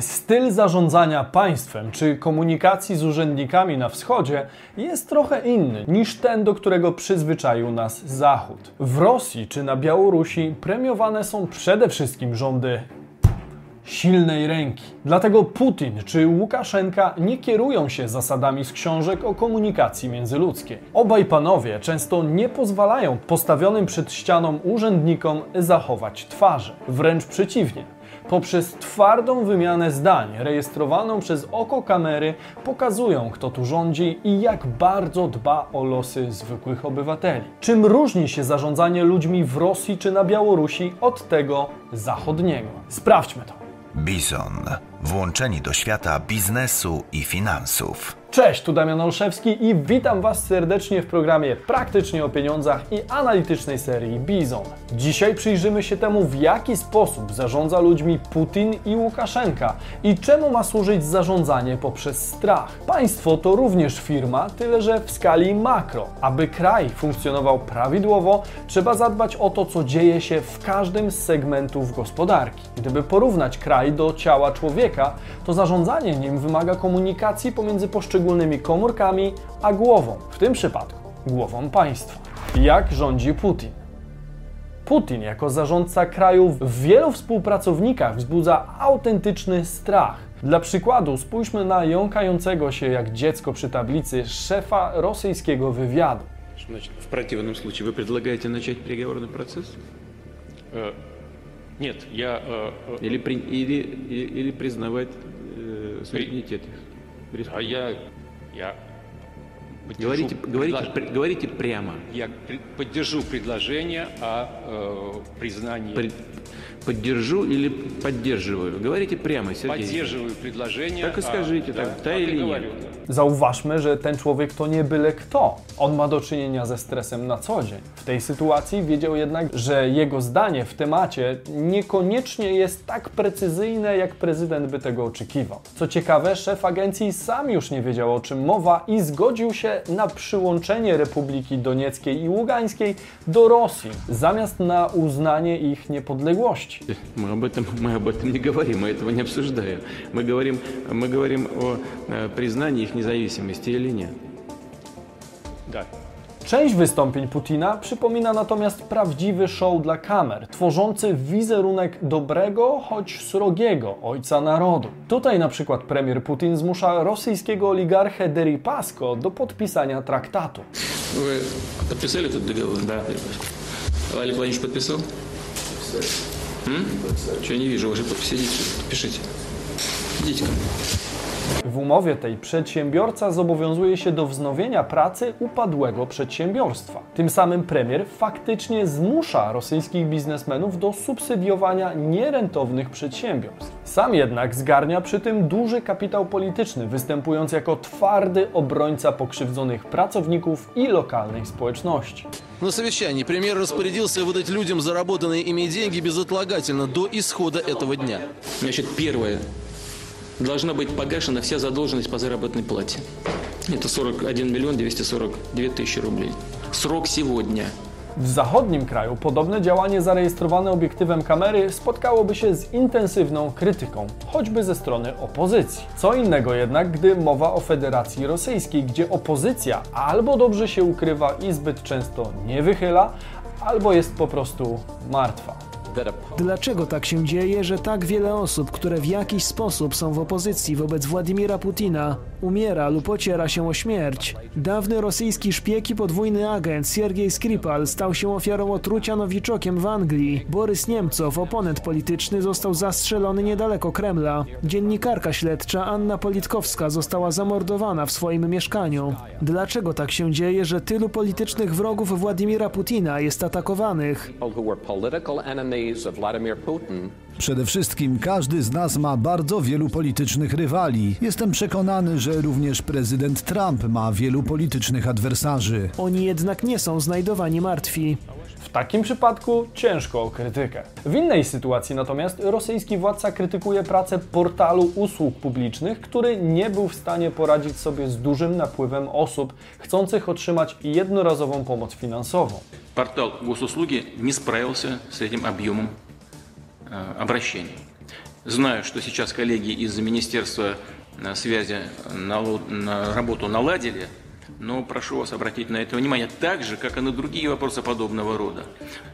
Styl zarządzania państwem czy komunikacji z urzędnikami na wschodzie jest trochę inny niż ten, do którego przyzwyczaił nas Zachód. W Rosji czy na Białorusi premiowane są przede wszystkim rządy silnej ręki. Dlatego Putin czy Łukaszenka nie kierują się zasadami z książek o komunikacji międzyludzkiej. Obaj panowie często nie pozwalają postawionym przed ścianą urzędnikom zachować twarzy. Wręcz przeciwnie. Poprzez twardą wymianę zdań, rejestrowaną przez oko kamery, pokazują, kto tu rządzi i jak bardzo dba o losy zwykłych obywateli. Czym różni się zarządzanie ludźmi w Rosji czy na Białorusi od tego zachodniego? Sprawdźmy to. Bizon. Włączeni do świata biznesu i finansów. Cześć, tu Damian Olszewski i witam Was serdecznie w programie Praktycznie o pieniądzach i analitycznej serii Bizon. Dzisiaj przyjrzymy się temu, w jaki sposób zarządza ludźmi Putin i Łukaszenka i czemu ma służyć zarządzanie poprzez strach. Państwo to również firma, tyle że w skali makro. Aby kraj funkcjonował prawidłowo, trzeba zadbać o to, co dzieje się w każdym z segmentów gospodarki. Gdyby porównać kraj do ciała człowieka, to zarządzanie nim wymaga komunikacji pomiędzy poszczególnymi poszczególnymi komórkami, a głową, w tym przypadku głową państwa. Jak rządzi Putin? Putin jako zarządca kraju w wielu współpracownikach wzbudza autentyczny strach. Dla przykładu spójrzmy na jąkającego się jak dziecko przy tablicy szefa rosyjskiego wywiadu. Значит, в противном случае вы предлагаете начать переговорный процесс? Нет, я... э, э, Или, при- или, или, или признавать э, суверенитет их? А я... Я... поддержу Говорите, говорите, предлож- пр- говорите прямо. Я при- поддержу предложение о э, признании... При- поддержу или поддерживаю? Говорите прямо, Сергей. Поддерживаю предложение... Так и скажите, да, так, да так и или нет? говорю, да. Zauważmy, że ten człowiek to nie byle kto. On ma do czynienia ze stresem na co dzień. W tej sytuacji wiedział jednak, że jego zdanie w temacie niekoniecznie jest tak precyzyjne, jak prezydent by tego oczekiwał. Co ciekawe, szef agencji sam już nie wiedział o czym mowa i zgodził się na przyłączenie Republiki Donieckiej i Ługańskiej do Rosji, zamiast na uznanie ich niepodległości. Мы об этом, мы об этом не говорим, мы этого не обсуждаем. Мы говорим, мы говорим о э, признании их независимости или нет. Да. Część wystąpień Putina przypomina natomiast prawdziwy show dla kamer, tworzący wizerunek dobrego, choć srogiego ojca narodu. Tutaj na przykład premier Putin zmusza rosyjskiego oligarchę Deripasko do podpisania traktatu. Вы подписали этот договор? Да. Олег Владимирович подписал? М? Что я не вижу вашей подписи? Идите, подпишите. Идите ко мне. W umowie tej przedsiębiorca zobowiązuje się do wznowienia pracy upadłego przedsiębiorstwa. Tym samym premier faktycznie zmusza rosyjskich biznesmenów do subsydiowania nierentownych przedsiębiorstw. Sam jednak zgarnia przy tym duży kapitał polityczny, występując jako twardy obrońca pokrzywdzonych pracowników i lokalnych społeczności. На совещании премьер распорядился выдать людям заработанные ими деньги безотлагательно до исхода этого дня. Значит, первое. Должна быть погашена вся задолженность по заработной плате. Это 41 миллион 242 тысячи рублей. Срок сегодня. W zachodnim kraju podobne działanie zarejestrowane obiektywem kamery spotkałoby się z intensywną krytyką, choćby ze strony opozycji. Co innego jednak, gdy mowa o Federacji Rosyjskiej, gdzie opozycja albo dobrze się ukrywa i zbyt często nie wychyla, albo jest po prostu martwa. Dlaczego tak się dzieje, że tak wiele osób, które w jakiś sposób są w opozycji wobec Władimira Putina, umiera lub ociera się o śmierć? Dawny rosyjski szpieg i podwójny agent Siergiej Skripal stał się ofiarą otrucia nowiczokiem w Anglii. Borys Niemcow, oponent polityczny, został zastrzelony niedaleko Kremla. Dziennikarka śledcza Anna Politkowska została zamordowana w swoim mieszkaniu. Dlaczego tak się dzieje, że tylu politycznych wrogów Władimira Putina jest atakowanych? people who were political enemies of Vladimir Putin Przede wszystkim każdy z nas ma bardzo wielu politycznych rywali. Jestem przekonany, że również prezydent Trump ma wielu politycznych adwersarzy. Oni jednak nie są znajdowani martwi. W takim przypadku ciężko o krytykę. W innej sytuacji natomiast rosyjski władca krytykuje pracę portalu usług publicznych, który nie był w stanie poradzić sobie z dużym napływem osób chcących otrzymać jednorazową pomoc finansową. Портал госуслуги не справился с этим объемом э, обращений. Знаю, что сейчас коллеги из Министерства э, связи налу- на работу наладили, но прошу вас обратить на это внимание, так же, как и на другие вопросы подобного рода.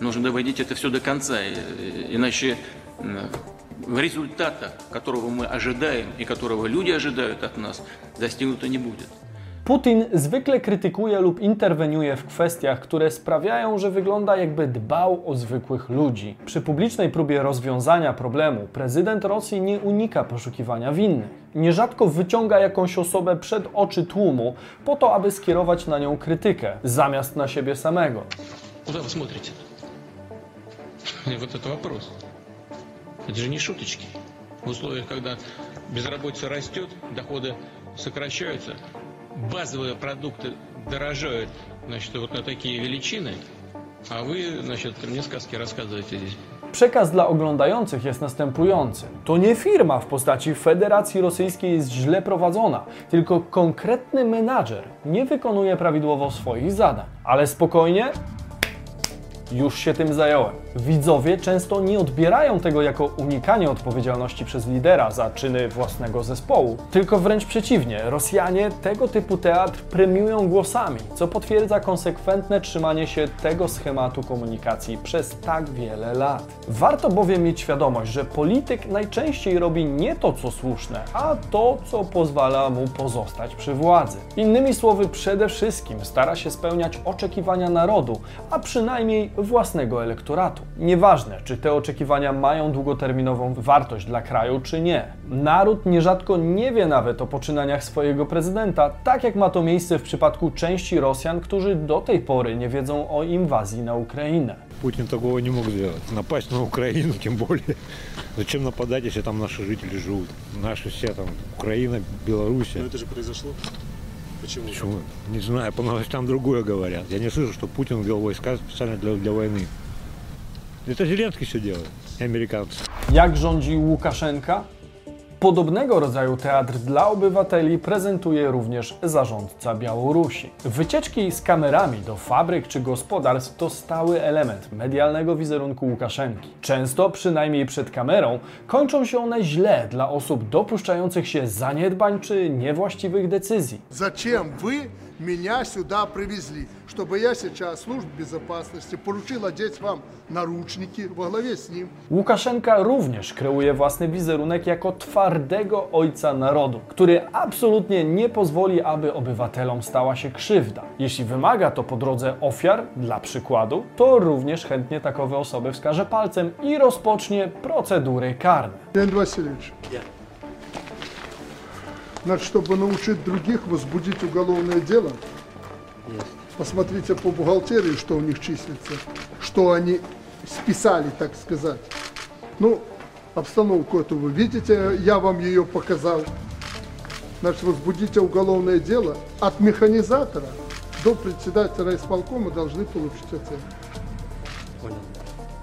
Нужно доводить это все до конца, э, иначе э, результата, которого мы ожидаем и которого люди ожидают от нас, достигнуто не будет. Putin zwykle krytykuje lub interweniuje w kwestiach, które sprawiają, że wygląda jakby dbał o zwykłych ludzi. Przy publicznej próbie rozwiązania problemu prezydent Rosji nie unika poszukiwania winnych. Nierzadko wyciąga jakąś osobę przed oczy tłumu po to, aby skierować na nią krytykę, zamiast na siebie samego. Куда вы смотрите? Вот это вопрос. Это же не шуточки. В условиях, когда безработица растет, доходы сокращаются, базовые продукты дорожают значит, вот на такие величины, а вы значит, мне сказки рассказываете здесь. Przekaz dla oglądających jest następujący. To nie firma w postaci Federacji Rosyjskiej jest źle prowadzona, tylko konkretny menadżer nie wykonuje prawidłowo swoich zadań. Ale spokojnie, już się tym zająłem. Widzowie często nie odbierają tego jako unikanie odpowiedzialności przez lidera za czyny własnego zespołu, tylko wręcz przeciwnie. Rosjanie tego typu teatr premiują głosami, co potwierdza konsekwentne trzymanie się tego schematu komunikacji przez tak wiele lat. Warto bowiem mieć świadomość, że polityk najczęściej robi nie to, co słuszne, a to, co pozwala mu pozostać przy władzy. Innymi słowy, przede wszystkim stara się spełniać oczekiwania narodu, a przynajmniej własnego elektoratu. Nieważne, czy te oczekiwania mają długoterminową wartość dla kraju, czy nie. Naród nierzadko nie wie nawet o poczynaniach swojego prezydenta, tak jak ma to miejsce w przypadku części Rosjan, którzy do tej pory nie wiedzą o inwazji na Ukrainę. Путин такого не мог сделать. Напасть на Украину тем более. Зачем нападать, если там наши жители живут? Наши все там, Украина, Белоруссия. Но это же произошло. Почему? Почему? Не знаю, по новостям другое говорят. Я не слышу, что Путин ввел войска специально для, для войны. Это Зеленский все делает, и американцы. Jak rządzi Łukaszenka? Podobnego rodzaju teatr dla obywateli prezentuje również zarządca Białorusi. Wycieczki z kamerami do fabryk czy gospodarstw to stały element medialnego wizerunku Łukaszenki. Często, przynajmniej przed kamerą, kończą się one źle dla osób dopuszczających się zaniedbań czy niewłaściwych decyzji. Зачем вы меня сюда привезли? Чтобы я сейчас служб безопасности поручил одеть вам наручники во главе с ним. Łukaszenka również kreuje własny wizerunek jako twardego ojca narodu, który absolutnie nie pozwoli, aby obywatelom stała się krzywda. Jeśli wymaga to po drodze ofiar, dla przykładu, to również chętnie takowe osoby wskaże palcem i rozpocznie procedury karne. Леонид Васильевич. Значит, чтобы научить других возбудить уголовное дело, посмотрите по бухгалтерии, что у них числится, что они списали, так сказать. Ну, обстановку эту вы видите, я вам ее показал. Значит, возбудите уголовное дело от механизатора до председателя исполкома должны получить оценку.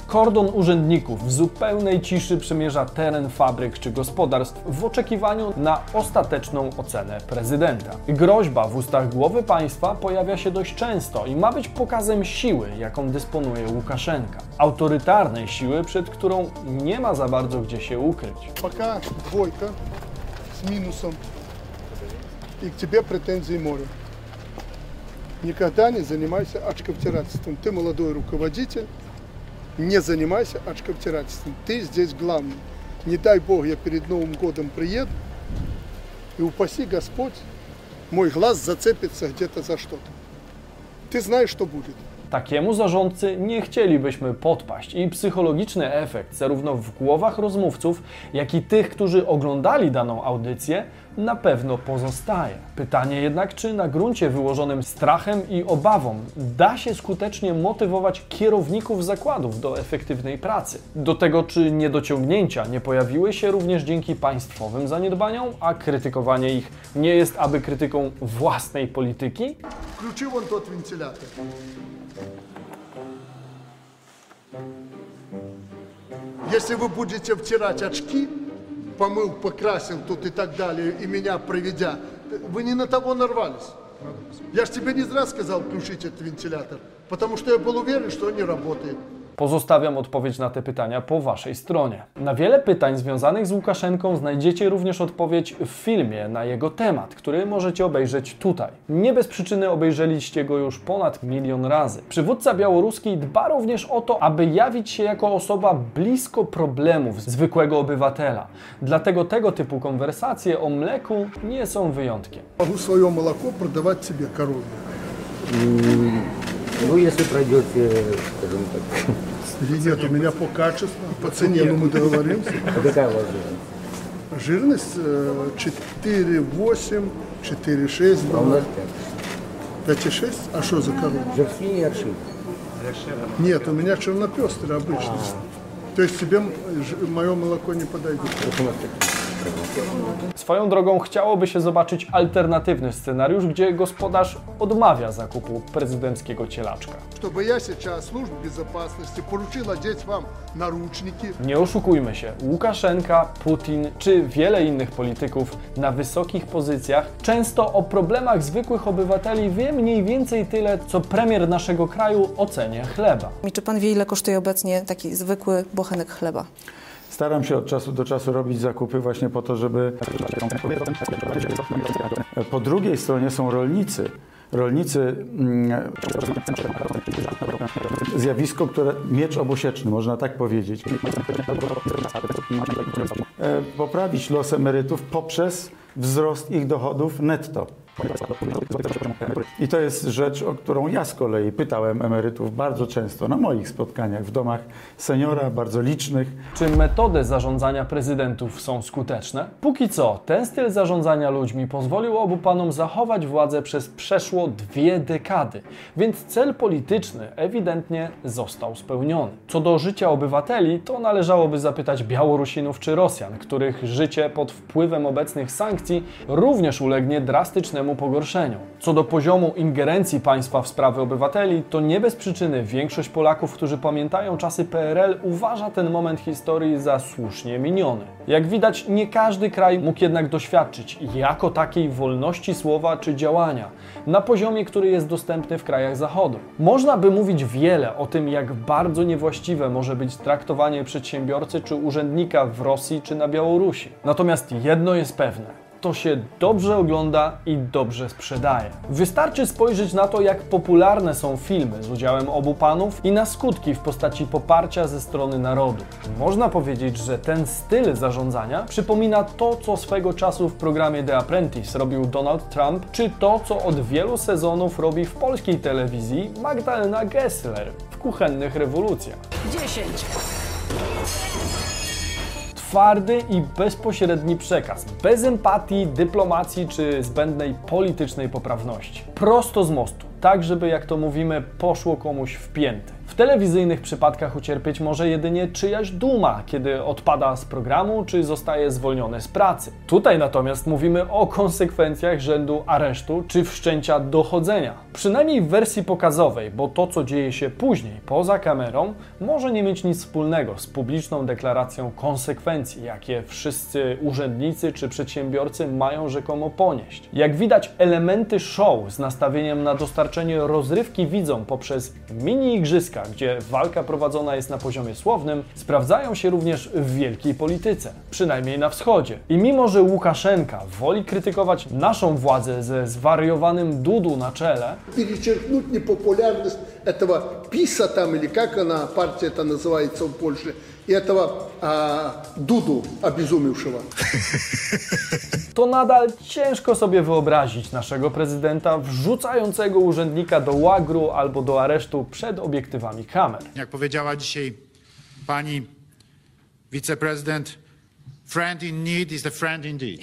Kordon urzędników w zupełnej ciszy przemierza teren fabryk czy gospodarstw w oczekiwaniu na ostateczną ocenę prezydenta. Groźba w ustach głowy państwa pojawia się dość często i ma być pokazem siły, jaką dysponuje Łukaszenka. Autorytarnej siły, przed którą nie ma za bardzo gdzie się ukryć. Пока двойка с минусом, и к тебе претензий море. Никогда не занимайся очковтирательством. Ты молодой руководитель, не занимайся очковтирательством. Ты здесь главный. Не дай Бог, я перед Новым годом приеду, и упаси Господь, мой глаз зацепится где-то за что-то. Ty знаешь, что будет. Takiemu zarządcy nie chcielibyśmy podpaść i psychologiczny efekt zarówno w głowach rozmówców, jak i tych, którzy oglądali daną audycję, na pewno pozostaje. Pytanie jednak, czy na gruncie wyłożonym strachem i obawą da się skutecznie motywować kierowników zakładów do efektywnej pracy? Do tego, czy niedociągnięcia nie pojawiły się również dzięki państwowym zaniedbaniom, a krytykowanie ich nie jest aby krytyką własnej polityki? Включи вон тот вентилятор. Если вы будете втирать очки, помыл, покрасил тут и так далее, и меня проведя, вы не на того нарвались. Я же тебе не зря сказал включить этот вентилятор, потому что я был уверен, что он не работает. Pozostawiam odpowiedź na te pytania po Waszej stronie. Na wiele pytań związanych z Łukaszenką znajdziecie również odpowiedź w filmie na jego temat, który możecie obejrzeć tutaj. Nie bez przyczyny obejrzeliście go już ponad milion razy. Przywódca białoruski dba również o to, aby jawić się jako osoba blisko problemów zwykłego obywatela. Dlatego tego typu konwersacje o mleku nie są wyjątkiem. Mogę swoje mleko sprzedawać sobie korowie. Ну, если пройдете, скажем так. Нет, у меня по качеству, по цене, ну мы договоримся. А какая у вас жирность? Жирность э, 4,8, 4,6 А у нас 5,6? А что за корова? 5. Жерси и аршин. Нет, у меня чернопестрый обычный. То есть тебе мое молоко не подойдет. Вот у нас такие. Swoją drogą chciałoby się zobaczyć alternatywny scenariusz, gdzie gospodarz odmawia zakupu prezydenckiego cielaczka. Чтобы я сейчас службе безопасности поручил одеть вам наручники. Nie oszukujmy się, Łukaszenka, Putin czy wiele innych polityków na wysokich pozycjach często o problemach zwykłych obywateli wie mniej więcej tyle, co premier naszego kraju o cenie chleba. I czy pan wie, ile kosztuje obecnie taki zwykły bochenek chleba? Staram się od czasu do czasu robić zakupy właśnie po to, żeby. Po drugiej stronie są rolnicy. Rolnicy, mm, zjawisko, które miecz obosieczny, można tak powiedzieć. E, Poprawić los emerytów poprzez wzrost ich dochodów netto. I to jest rzecz, o którą ja z kolei pytałem emerytów bardzo często na moich spotkaniach w domach seniora, bardzo licznych. Czy metody zarządzania prezydentów są skuteczne? Póki co, ten styl zarządzania ludźmi pozwolił obu panom zachować władzę przez przeszło dwie dekady, więc cel polityczny ewidentnie został spełniony. Co do życia obywateli, to należałoby zapytać Białorusinów czy Rosjan, których życie pod wpływem obecnych sankcji również ulegnie drastycznemu pogorszeniu. Co do poziomu ingerencji państwa w sprawy obywateli, to nie bez przyczyny większość Polaków, którzy pamiętają czasy PRL, uważa ten moment historii za słusznie miniony. Jak widać, nie każdy kraj mógł jednak doświadczyć jako takiej wolności słowa czy działania na poziomie, który jest dostępny w krajach Zachodu. Można by mówić wiele o tym, jak bardzo niewłaściwe może być traktowanie przedsiębiorcy czy urzędnika w Rosji czy na Białorusi. Natomiast jedno jest pewne się dobrze ogląda i dobrze sprzedaje. Wystarczy spojrzeć na to, jak popularne są filmy z udziałem obu panów i na skutki w postaci poparcia ze strony narodu. Można powiedzieć, że ten styl zarządzania przypomina to, co swego czasu w programie The Apprentice robił Donald Trump, czy to, co od wielu sezonów robi w polskiej telewizji Magdalena Gessler w kuchennych rewolucjach. 10. Twardy i bezpośredni przekaz, bez empatii, dyplomacji czy zbędnej politycznej poprawności. Prosto z mostu, tak żeby, jak to mówimy, poszło komuś w pięty. W telewizyjnych przypadkach ucierpieć może jedynie czyjaś duma, kiedy odpada z programu czy zostaje zwolniony z pracy. Tutaj natomiast mówimy o konsekwencjach rzędu aresztu czy wszczęcia dochodzenia. Przynajmniej w wersji pokazowej, bo to, co dzieje się później, poza kamerą, może nie mieć nic wspólnego z publiczną deklaracją konsekwencji, jakie wszyscy urzędnicy czy przedsiębiorcy mają rzekomo ponieść. Jak widać, elementy show z nastawieniem na dostarczenie rozrywki widzom poprzez mini igrzyska, gdzie walka prowadzona jest na poziomie słownym, sprawdzają się również w wielkiej polityce, przynajmniej na wschodzie. I mimo, że Łukaszenka woli krytykować naszą władzę ze zwariowanym Dudu na czele, Перечеркнуть непопулярность этого ПИСа там, или как она, партия это называется в Польше, и этого а, Дуду обезумевшего. to nadal ciężko sobie wyobrazić naszego prezydenta wrzucającego urzędnika do łagru albo do aresztu przed obiektywami kamer. Jak powiedziała dzisiaj pani wiceprezydent, friend in need is a friend indeed.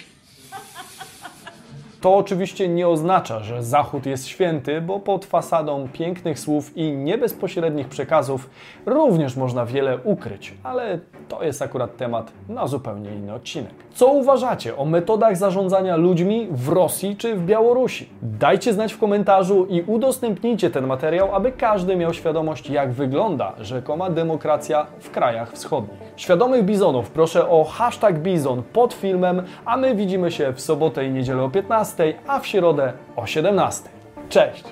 To oczywiście nie oznacza, że Zachód jest święty, bo pod fasadą pięknych słów i niebezpośrednich przekazów również można wiele ukryć, ale to jest akurat temat na zupełnie inny odcinek. Co uważacie o metodach zarządzania ludźmi w Rosji czy w Białorusi? Dajcie znać w komentarzu i udostępnijcie ten materiał, aby każdy miał świadomość, jak wygląda rzekoma demokracja w krajach wschodnich. Świadomych bizonów proszę o hashtag bizon pod filmem, a my widzimy się w sobotę i niedzielę o 15, a w środę o 17. Cześć!